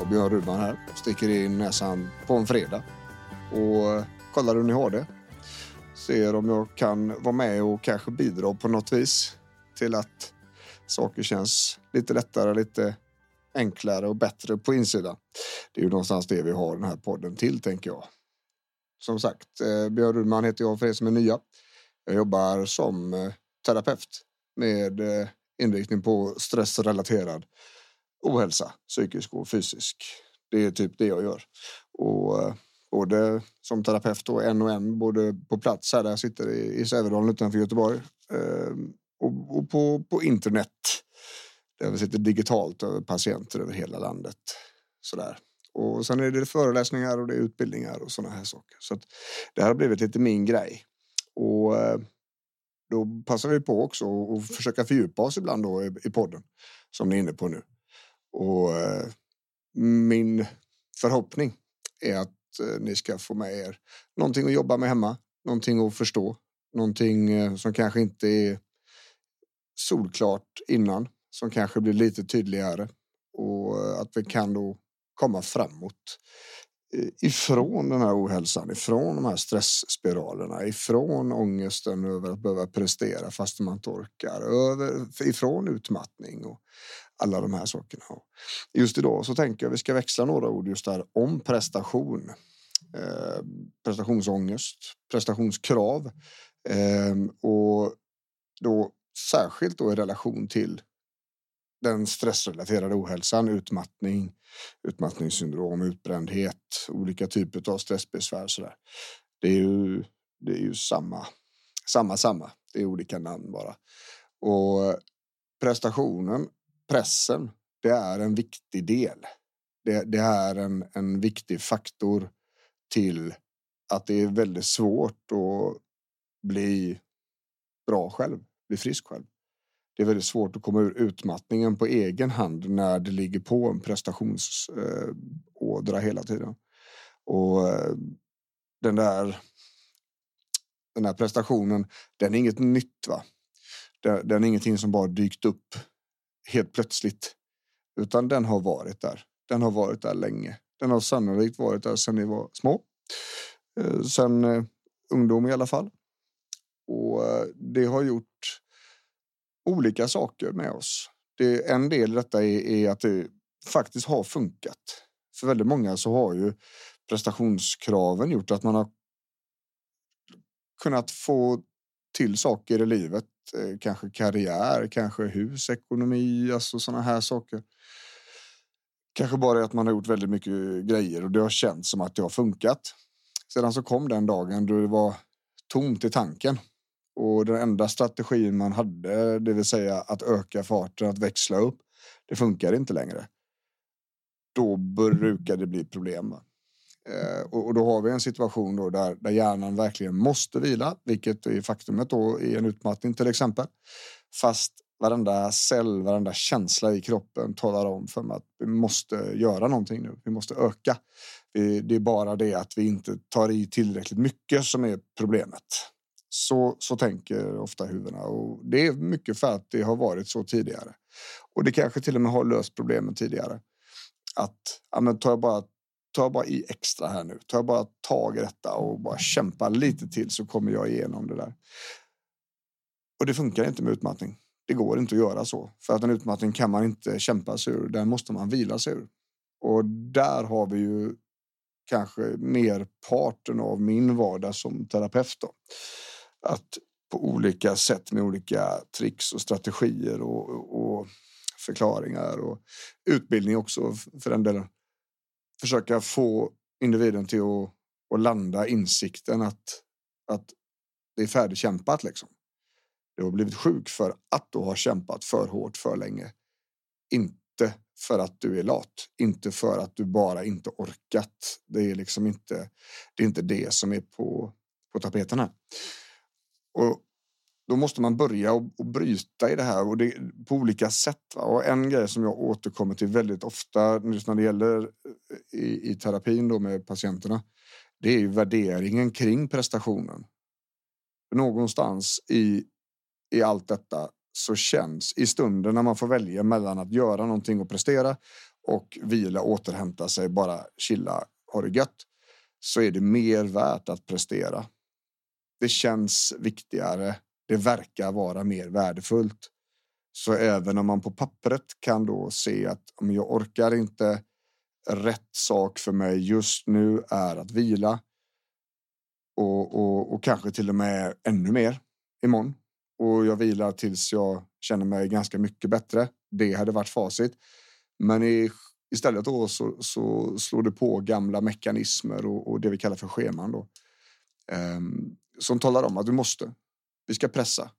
Och Björn Rudman här. Sticker in näsan på en fredag. Och eh, kollar hur ni har det. Ser om jag kan vara med och kanske bidra på något vis till att saker känns lite lättare, lite enklare och bättre på insidan. Det är ju någonstans det vi har den här podden till, tänker jag. Som sagt, eh, Björn Rudman heter jag för er som är nya. Jag jobbar som eh, terapeut med inriktning på stressrelaterad ohälsa, psykisk och fysisk. Det är typ det jag gör. Och eh, både som terapeut och en och en, både på plats här där jag sitter i, i Sävedalen utanför Göteborg ehm, och, och på, på internet där vi sitter digitalt över patienter över hela landet. Sådär. Och sen är det föreläsningar och det är utbildningar och sådana här saker. Så att det här har blivit lite min grej. Och eh, då passar vi på också att försöka fördjupa oss ibland då i, i podden som ni är inne på nu. Och eh, min förhoppning är att eh, ni ska få med er någonting att jobba med hemma, någonting att förstå, någonting eh, som kanske inte är solklart innan, som kanske blir lite tydligare och eh, att vi kan då komma framåt eh, ifrån den här ohälsan, ifrån de här stressspiralerna, ifrån ångesten över att behöva prestera fast man inte orkar, över, ifrån utmattning och alla de här sakerna. Just idag så tänker jag vi ska växla några ord just där om prestation. Eh, prestationsångest, prestationskrav eh, och då särskilt då i relation till den stressrelaterade ohälsan, utmattning, utmattningssyndrom, utbrändhet, olika typer av stressbesvär. Så där. Det är ju, det är ju samma, samma, samma. Det är olika namn bara. Och prestationen, pressen, det är en viktig del. Det, det är en, en viktig faktor till att det är väldigt svårt att bli bra själv, bli frisk själv. Det är väldigt svårt att komma ur utmattningen på egen hand när det ligger på en prestationsådra eh, hela tiden. Och eh, den där den här prestationen, den är inget nytt. va? Den, den är ingenting som bara dykt upp helt plötsligt, utan den har varit där. Den har varit där länge. Den har sannolikt varit där sedan ni var små. Eh, Sen eh, ungdom i alla fall. Och eh, det har gjort olika saker med oss. Det, en del i detta är, är att det faktiskt har funkat. För väldigt många så har ju prestationskraven gjort att man har kunnat få till saker i livet. Eh, kanske karriär, kanske hus, ekonomi, alltså sådana här saker. Kanske bara att man har gjort väldigt mycket grejer och det har känts som att det har funkat. Sedan så kom den dagen då det var tomt i tanken och den enda strategin man hade, det vill säga att öka farten, att växla upp, det funkar inte längre. Då brukar det bli problem. Eh, Eh, och, då har vi en situation då där, där hjärnan verkligen måste vila, vilket är faktumet då i en utmattning till exempel. Fast varenda cell, varenda känsla i kroppen talar om för mig att vi måste göra någonting nu. Vi måste öka. Det är bara det att vi inte tar i tillräckligt mycket som är problemet. Så, så tänker ofta huvudena och det är mycket för att det har varit så tidigare. Och det kanske till och med har löst problemen tidigare. Att ja, men tar jag bara tar jag bara i extra här nu, tar jag bara tag i detta och bara kämpar lite till så kommer jag igenom det där. Och det funkar inte med utmattning. Det går inte att göra så för att en utmattning kan man inte kämpa sig ur. Den måste man vila sig ur. Och där har vi ju kanske merparten av min vardag som terapeut. Då att på olika sätt med olika tricks och strategier och, och förklaringar och utbildning också för den delen. Försöka få individen till att, att landa insikten att, att Det är färdigkämpat liksom. Du har blivit sjuk för att du har kämpat för hårt för länge. Inte för att du är lat, inte för att du bara inte orkat. Det är liksom inte. Det är inte det som är på på tapeten här. Och då måste man börja och, och bryta i det här och det, på olika sätt. Va? Och en grej som jag återkommer till väldigt ofta just när det gäller eh, i, i terapin då med patienterna. Det är ju värderingen kring prestationen. Någonstans i, i allt detta så känns i stunden när man får välja mellan att göra någonting och prestera och vila, återhämta sig, bara chilla, ha det gött. Så är det mer värt att prestera. Det känns viktigare det verkar vara mer värdefullt. Så även om man på pappret kan då se att om jag orkar inte rätt sak för mig just nu är att vila. Och, och, och kanske till och med ännu mer imorgon. Och jag vilar tills jag känner mig ganska mycket bättre. Det hade varit facit. Men i, istället då så, så slår det på gamla mekanismer och, och det vi kallar för scheman då. Um, som talar om att du måste. Vi ska pressa.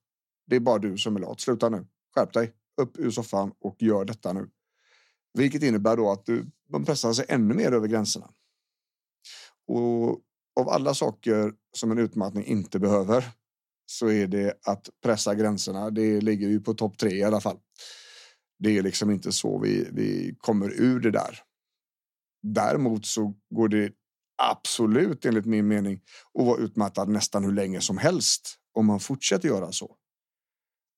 Det är bara du som är lat. Sluta nu. Skärp dig. Upp ur soffan och gör detta nu. Vilket innebär då att du, man pressar sig ännu mer över gränserna. Och av alla saker som en utmattning inte behöver så är det att pressa gränserna. Det ligger ju på topp tre i alla fall. Det är liksom inte så vi, vi kommer ur det där. Däremot så går det absolut enligt min mening att vara utmattad nästan hur länge som helst om man fortsätter göra så.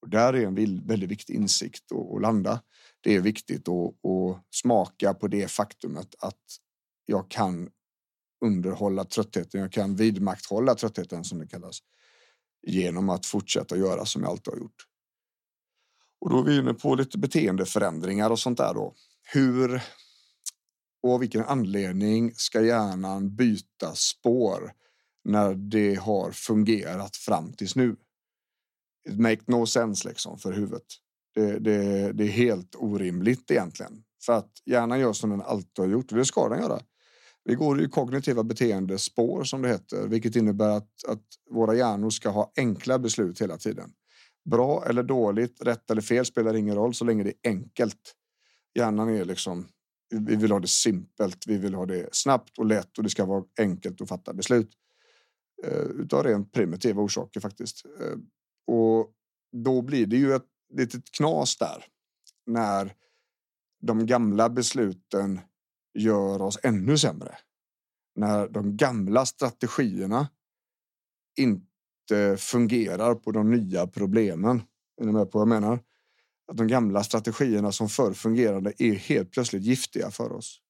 Och där är en väldigt viktig insikt att landa. Det är viktigt att, att smaka på det faktumet att jag kan underhålla tröttheten. Jag kan vidmakthålla tröttheten som det kallas genom att fortsätta göra som jag alltid har gjort. Och då är vi inne på lite beteendeförändringar och sånt där då. Hur och av vilken anledning ska hjärnan byta spår när det har fungerat fram tills nu? It make no sense liksom för huvudet. Det, det, det är helt orimligt egentligen för att hjärnan gör som den alltid har gjort och det ska den göra. Vi går i kognitiva beteendespår som det heter, vilket innebär att, att våra hjärnor ska ha enkla beslut hela tiden. Bra eller dåligt, rätt eller fel spelar ingen roll så länge det är enkelt. Hjärnan är liksom vi vill ha det simpelt. Vi vill ha det snabbt och lätt och det ska vara enkelt att fatta beslut. Eh, utav rent primitiva orsaker faktiskt. Eh, och då blir det ju ett litet knas där när de gamla besluten gör oss ännu sämre. När de gamla strategierna inte fungerar på de nya problemen. Är ni med på vad jag menar? att de gamla strategierna som förr fungerade är helt plötsligt giftiga för oss.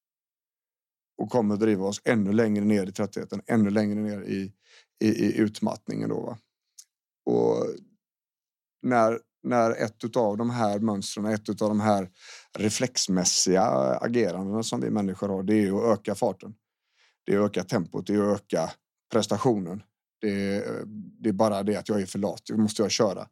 Och kommer driva oss ännu längre ner i tröttheten, ännu längre ner i, i, i utmattningen. Då, va? Och när, när ett av de här mönstren, ett av de här reflexmässiga agerandena som vi människor har, det är att öka farten. Det är att öka tempot, det är att öka prestationen. Det är, det är bara det att jag är för lat, det måste jag köra.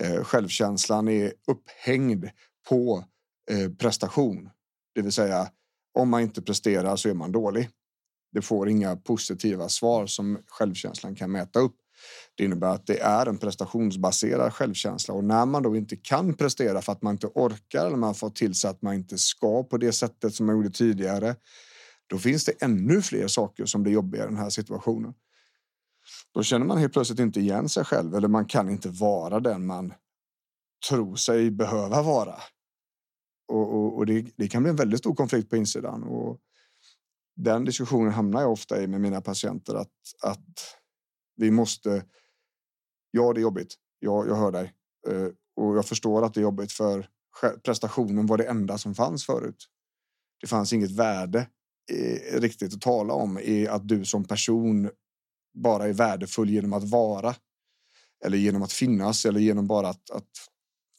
Eh, självkänslan är upphängd på eh, prestation. Det vill säga, om man inte presterar så är man dålig. Det får inga positiva svar som självkänslan kan mäta upp. Det innebär att det är en prestationsbaserad självkänsla och när man då inte kan prestera för att man inte orkar eller man får till sig att man inte ska på det sättet som man gjorde tidigare. Då finns det ännu fler saker som blir jobbiga i den här situationen. Då känner man helt plötsligt inte igen sig själv eller man kan inte vara den man tror sig behöva vara. Och, och, och det, det, kan bli en väldigt stor konflikt på insidan. Och den diskussionen hamnar jag ofta i med mina patienter att, att vi måste. Ja, det är jobbigt. Ja, jag hör dig eh, och jag förstår att det är jobbigt för prestationen var det enda som fanns förut. Det fanns inget värde eh, riktigt att tala om i att du som person bara är värdefull genom att vara eller genom att finnas eller genom bara att, att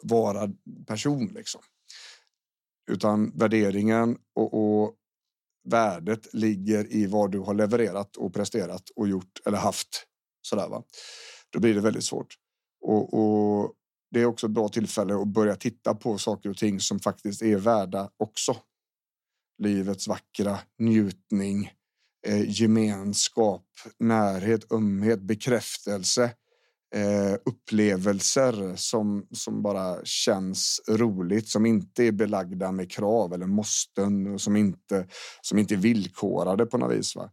vara person. Liksom. Utan värderingen och, och värdet ligger i vad du har levererat och presterat och gjort eller haft. Sådär, va? Då blir det väldigt svårt. Och, och, det är också ett bra tillfälle att börja titta på saker och ting som faktiskt är värda också. Livets vackra njutning, eh, gemenskap, närhet, ömhet, bekräftelse, eh, upplevelser som, som bara känns roligt, som inte är belagda med krav eller måsten och som inte, som inte är villkorade på något vis. Va?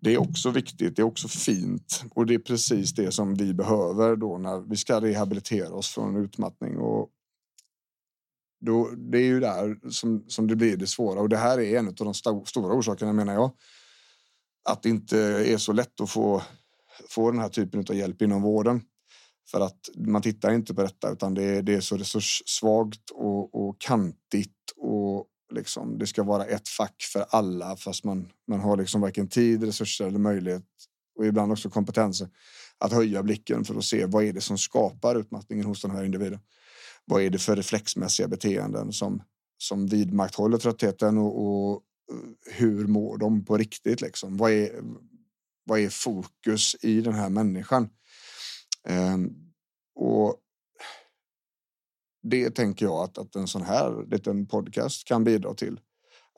Det är också viktigt, det är också fint och det är precis det som vi behöver då när vi ska rehabilitera oss från utmattning. Och då, det är ju där som, som det blir det svåra och det här är en av de st stora orsakerna menar jag. Att det inte är så lätt att få, få den här typen av hjälp inom vården. För att man tittar inte på detta utan det är, det är så resurssvagt och, och kantigt och liksom, det ska vara ett fack för alla fast man, man har liksom varken tid, resurser eller möjlighet och ibland också kompetenser att höja blicken för att se vad är det som skapar utmattningen hos den här individen. Vad är det för reflexmässiga beteenden som, som vidmakthåller tröttheten och, och eh, hur mår de på riktigt? Liksom? Vad, är, vad är fokus i den här människan? Ehm, och det tänker jag att, att en sån här liten podcast kan bidra till.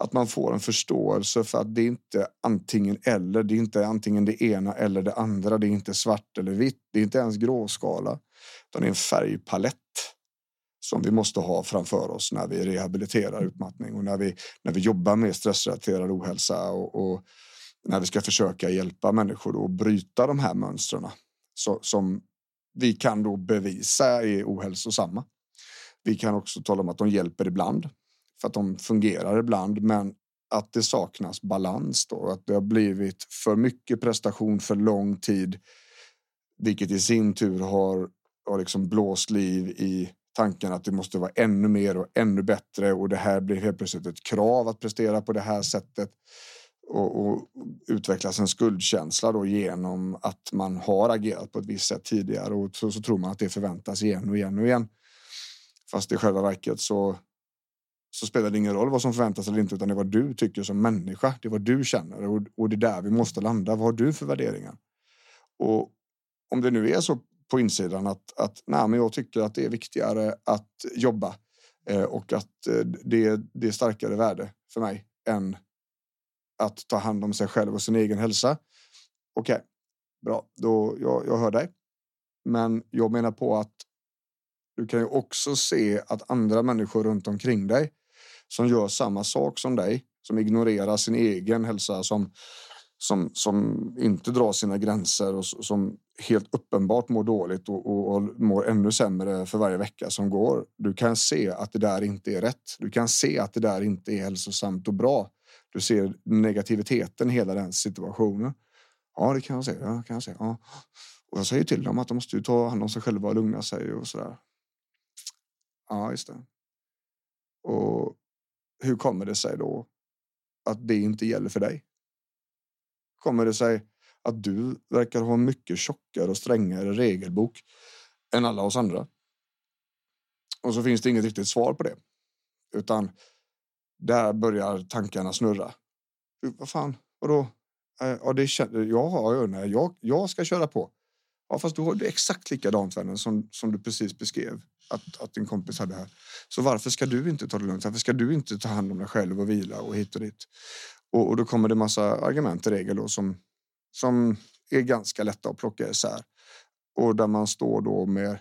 Att man får en förståelse för att det är inte antingen eller. Det är inte antingen det ena eller det andra. Det är inte svart eller vitt. Det är inte ens gråskala. Utan det är en färgpalett som vi måste ha framför oss när vi rehabiliterar utmattning och när vi, när vi jobbar med stressrelaterad ohälsa och, och när vi ska försöka hjälpa människor att bryta de här mönstren så, som vi kan då bevisa är ohälsosamma. Vi kan också tala om att de hjälper ibland för att de fungerar ibland, men att det saknas balans då, att det har blivit för mycket prestation för lång tid, vilket i sin tur har, har liksom blåst liv i tanken att det måste vara ännu mer och ännu bättre och det här blir helt plötsligt ett krav att prestera på det här sättet och, och utvecklas en skuldkänsla då genom att man har agerat på ett visst sätt tidigare och så, så tror man att det förväntas igen och igen och igen. Fast i själva verket så så spelar det ingen roll vad som förväntas eller inte utan det är vad du tycker som människa. Det är vad du känner och, och det är där vi måste landa. Vad har du för värderingar? Och om det nu är så på insidan att, att nej, men jag tycker att det är viktigare att jobba eh, och att eh, det, det är starkare värde för mig än att ta hand om sig själv och sin egen hälsa. Okej, okay, bra, då jag, jag hör dig. Men jag menar på att du kan ju också se att andra människor runt omkring dig som gör samma sak som dig, som ignorerar sin egen hälsa, som som, som inte drar sina gränser och som helt uppenbart mår dåligt och, och, och mår ännu sämre för varje vecka som går. Du kan se att det där inte är rätt. Du kan se att det där inte är hälsosamt och bra. Du ser negativiteten i hela den situationen. Ja, det kan jag se. Ja, kan jag säga. Ja. Och jag säger till dem att de måste ta hand om sig själva och lugna sig och sådär. Ja, just det. Och hur kommer det sig då att det inte gäller för dig? kommer det sig att du verkar ha mycket tjockare och strängare regelbok än alla oss andra. Och så finns det inget riktigt svar på det, utan där börjar tankarna snurra. Vad fan, vadå? Eh, ja, det känner jag. Ja, jag, jag ska köra på. Ja, fast du har det exakt likadant vännen som, som du precis beskrev att, att din kompis hade här. Så varför ska du inte ta det lugnt? Varför ska du inte ta hand om dig själv och vila och hit och dit? Och, och då kommer det massa argument i regel då, som, som är ganska lätta att plocka isär. Och där man står då med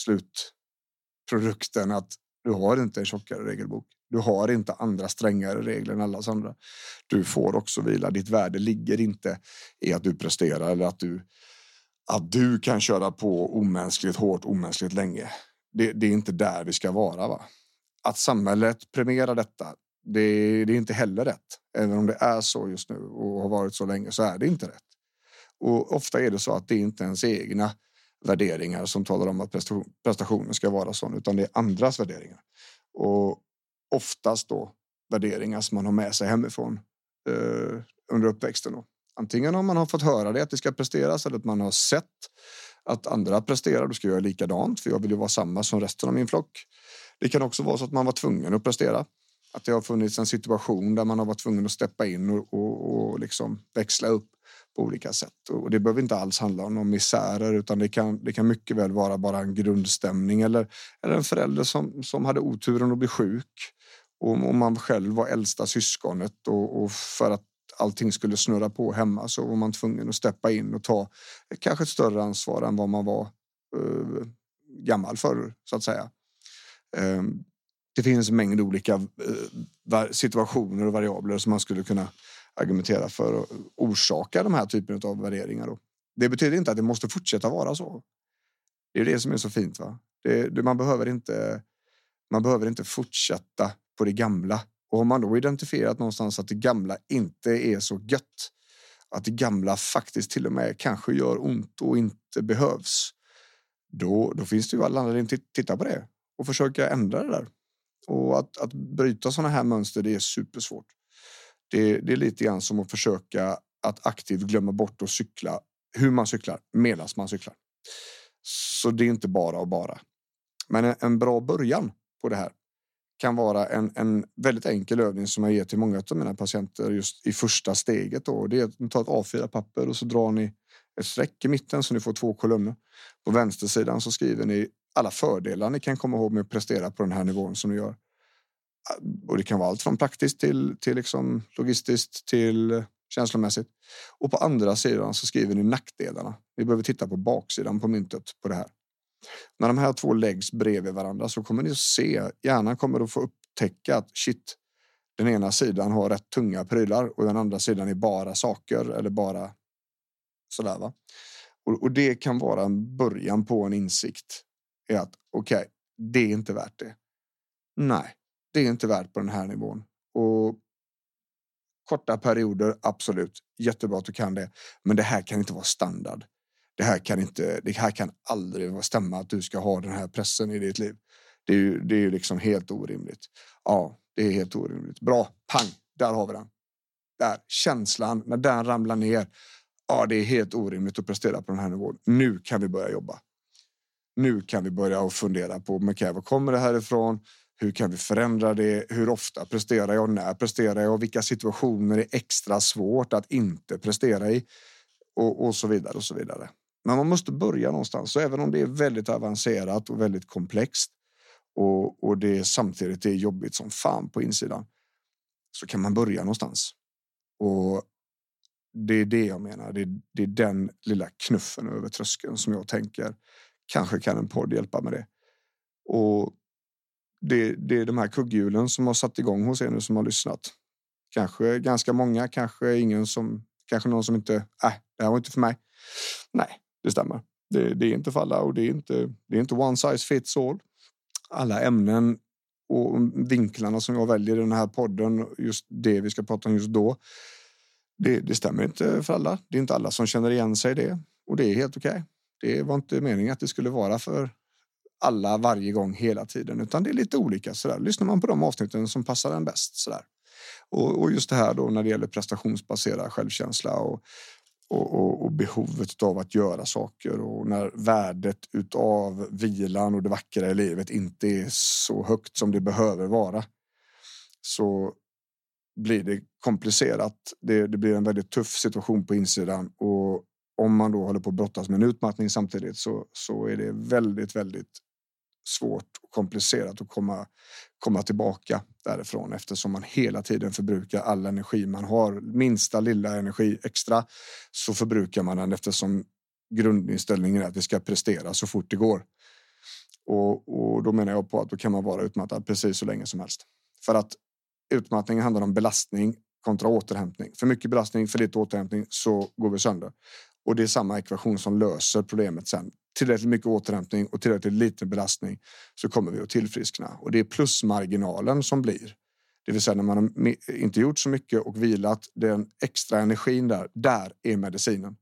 slutprodukten att du har inte en tjockare regelbok. Du har inte andra strängare regler än alla andra. Du får också vila. Ditt värde ligger inte i att du presterar eller att du att du kan köra på omänskligt hårt, omänskligt länge. Det, det är inte där vi ska vara. Va? Att samhället premierar detta, det, det, är inte heller rätt. Även om det är så just nu och har varit så länge så är det inte rätt. Och ofta är det så att det är inte ens egna värderingar som talar om att prestationen ska vara sån, utan det är andras värderingar. Och oftast då värderingar som man har med sig hemifrån eh, under uppväxten. Då. Antingen om man har fått höra det att det ska presteras eller att man har sett att andra presterar, då ska jag göra likadant för jag vill ju vara samma som resten av min flock. Det kan också vara så att man var tvungen att prestera att det har funnits en situation där man har varit tvungen att steppa in och, och, och liksom växla upp på olika sätt. Och det behöver inte alls handla om någon misärer utan det kan, det kan mycket väl vara bara en grundstämning eller, eller en förälder som, som hade oturen att bli sjuk och, och man själv var äldsta syskonet och, och för att allting skulle snurra på hemma så var man tvungen att steppa in och ta kanske ett större ansvar än vad man var eh, gammal förr, så att säga. Eh, det finns en mängd olika eh, situationer och variabler som man skulle kunna argumentera för att orsaka de här typen av värderingar. Då. Det betyder inte att det måste fortsätta vara så. Det är det som är så fint. Va? Det, det, man, behöver inte, man behöver inte fortsätta på det gamla. Och har man då identifierat någonstans att det gamla inte är så gött, att det gamla faktiskt till och med kanske gör ont och inte behövs, då, då finns det ju all anledning att titta på det och försöka ändra det där. Och att, att bryta sådana här mönster, det är supersvårt. Det, det är lite grann som att försöka att aktivt glömma bort att cykla hur man cyklar medan man cyklar. Så det är inte bara och bara. Men en, en bra början på det här kan vara en, en väldigt enkel övning som jag ger till många av mina patienter just i första steget. Då. Det är att ta ett A4-papper och så drar ni ett streck i mitten så ni får två kolumner. På vänstersidan så skriver ni alla fördelar ni kan komma ihåg med att prestera på den här nivån som ni gör. Och det kan vara allt från praktiskt till, till liksom logistiskt till känslomässigt. Och på andra sidan så skriver ni nackdelarna. Vi behöver titta på baksidan på myntet på det här. När de här två läggs bredvid varandra så kommer ni att se, hjärnan kommer att få upptäcka att shit, den ena sidan har rätt tunga prylar och den andra sidan är bara saker eller bara sådär. Va? Och, och det kan vara en början på en insikt i att okej, okay, det är inte värt det. Nej, det är inte värt på den här nivån. Och korta perioder, absolut. Jättebra att du kan det. Men det här kan inte vara standard. Det här kan inte. Det här kan aldrig stämma att du ska ha den här pressen i ditt liv. Det är ju, det är ju liksom helt orimligt. Ja, det är helt orimligt. Bra, pang, där har vi den. Där känslan när den ramlar ner. Ja, det är helt orimligt att prestera på den här nivån. Nu kan vi börja jobba. Nu kan vi börja fundera på okay, var kommer det här ifrån? Hur kan vi förändra det? Hur ofta presterar jag? När presterar jag? Vilka situationer är extra svårt att inte prestera i? Och, och så vidare och så vidare. Men man måste börja någonstans. Så även om det är väldigt avancerat och väldigt komplext och, och det samtidigt är jobbigt som fan på insidan så kan man börja någonstans. Och det är det jag menar. Det är, det är den lilla knuffen över tröskeln som jag tänker. Kanske kan en podd hjälpa med det. Och det, det är de här kugghjulen som har satt igång hos er nu som har lyssnat. Kanske ganska många, kanske ingen som, kanske någon som inte, äh, det här var inte för mig. Nej, det stämmer. Det, det är inte för alla och det är inte, det är inte one size fits all. Alla ämnen och vinklarna som jag väljer i den här podden, just det vi ska prata om just då. Det, det stämmer inte för alla. Det är inte alla som känner igen sig i det och det är helt okej. Okay. Det var inte meningen att det skulle vara för alla varje gång hela tiden, utan det är lite olika. Så där. Lyssnar man på de avsnitten som passar en bäst. Så där. Och, och just det här då när det gäller prestationsbaserad självkänsla och, och, och, och, behovet av att göra saker och när värdet av vilan och det vackra i livet inte är så högt som det behöver vara så blir det komplicerat. Det, det blir en väldigt tuff situation på insidan och om man då håller på att brottas med en utmattning samtidigt så, så är det väldigt, väldigt svårt och komplicerat att komma, komma tillbaka därifrån eftersom man hela tiden förbrukar all energi man har. Minsta lilla energi extra så förbrukar man den eftersom grundinställningen är att vi ska prestera så fort det går. Och, och då menar jag på att då kan man vara utmattad precis så länge som helst. För att utmattning handlar om belastning kontra återhämtning. För mycket belastning, för lite återhämtning så går vi sönder. Och det är samma ekvation som löser problemet sen tillräckligt mycket återhämtning och tillräckligt liten belastning så kommer vi att tillfriskna. Och det är plusmarginalen som blir. Det vill säga när man har inte gjort så mycket och vilat, den extra energin där, där är medicinen.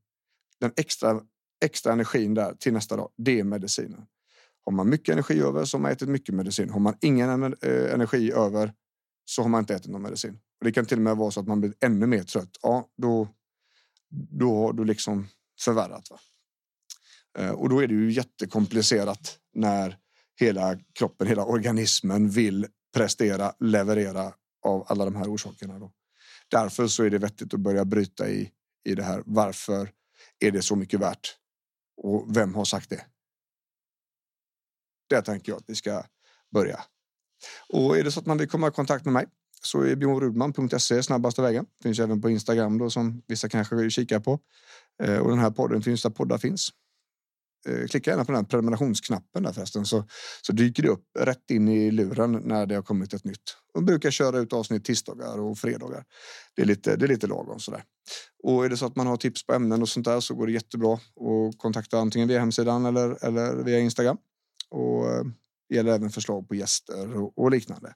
Den extra, extra energin där till nästa dag, det är medicinen. Har man mycket energi över så har man ätit mycket medicin. Har man ingen eh, energi över så har man inte ätit någon medicin. Och det kan till och med vara så att man blir ännu mer trött. Ja, då, då har du liksom förvärrat. Va? Eh, och då är det ju jättekomplicerat när hela kroppen, hela organismen vill prestera, leverera av alla de här orsakerna. Då. Därför så är det vettigt att börja bryta i, i det här. Varför är det så mycket värt? Och vem har sagt det? Det tänker jag att vi ska börja. Och är det så att man vill komma i kontakt med mig så är bjornrudman.se snabbaste vägen. Finns även på Instagram då som vissa kanske vill kika på. Eh, och den här podden finns där poddar finns. Eh, klicka gärna på den här prenumerationsknappen där förresten så, så dyker det upp rätt in i luren när det har kommit ett nytt. De brukar köra ut avsnitt tisdagar och fredagar. Det är lite, det är lite lagom sådär. Och är det så att man har tips på ämnen och sånt där så går det jättebra att kontakta antingen via hemsidan eller, eller via Instagram. Och eh, det gäller även förslag på gäster och, och liknande.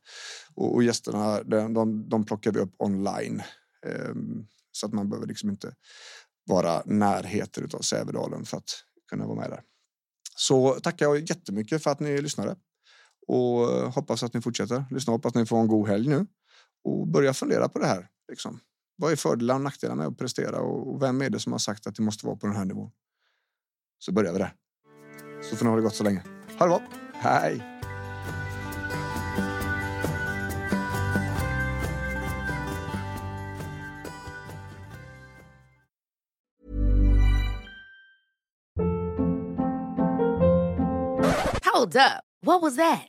Och, och gästerna de, de, de plockar vi upp online. eh, så att man behöver liksom inte vara närheter av Sävedalen för att kunna vara med där. Så tackar jag jättemycket för att ni lyssnade och eh, hoppas att ni fortsätter lyssna. Hoppas att ni får en god helg nu och börja fundera på det här. Liksom. Vad är fördelar och nackdelar med att prestera och vem är det som har sagt att det måste vara på den här nivån? Så börjar vi där. Så får ni ha det gott så länge. Ha det bra. Hej! Hold up. What was that?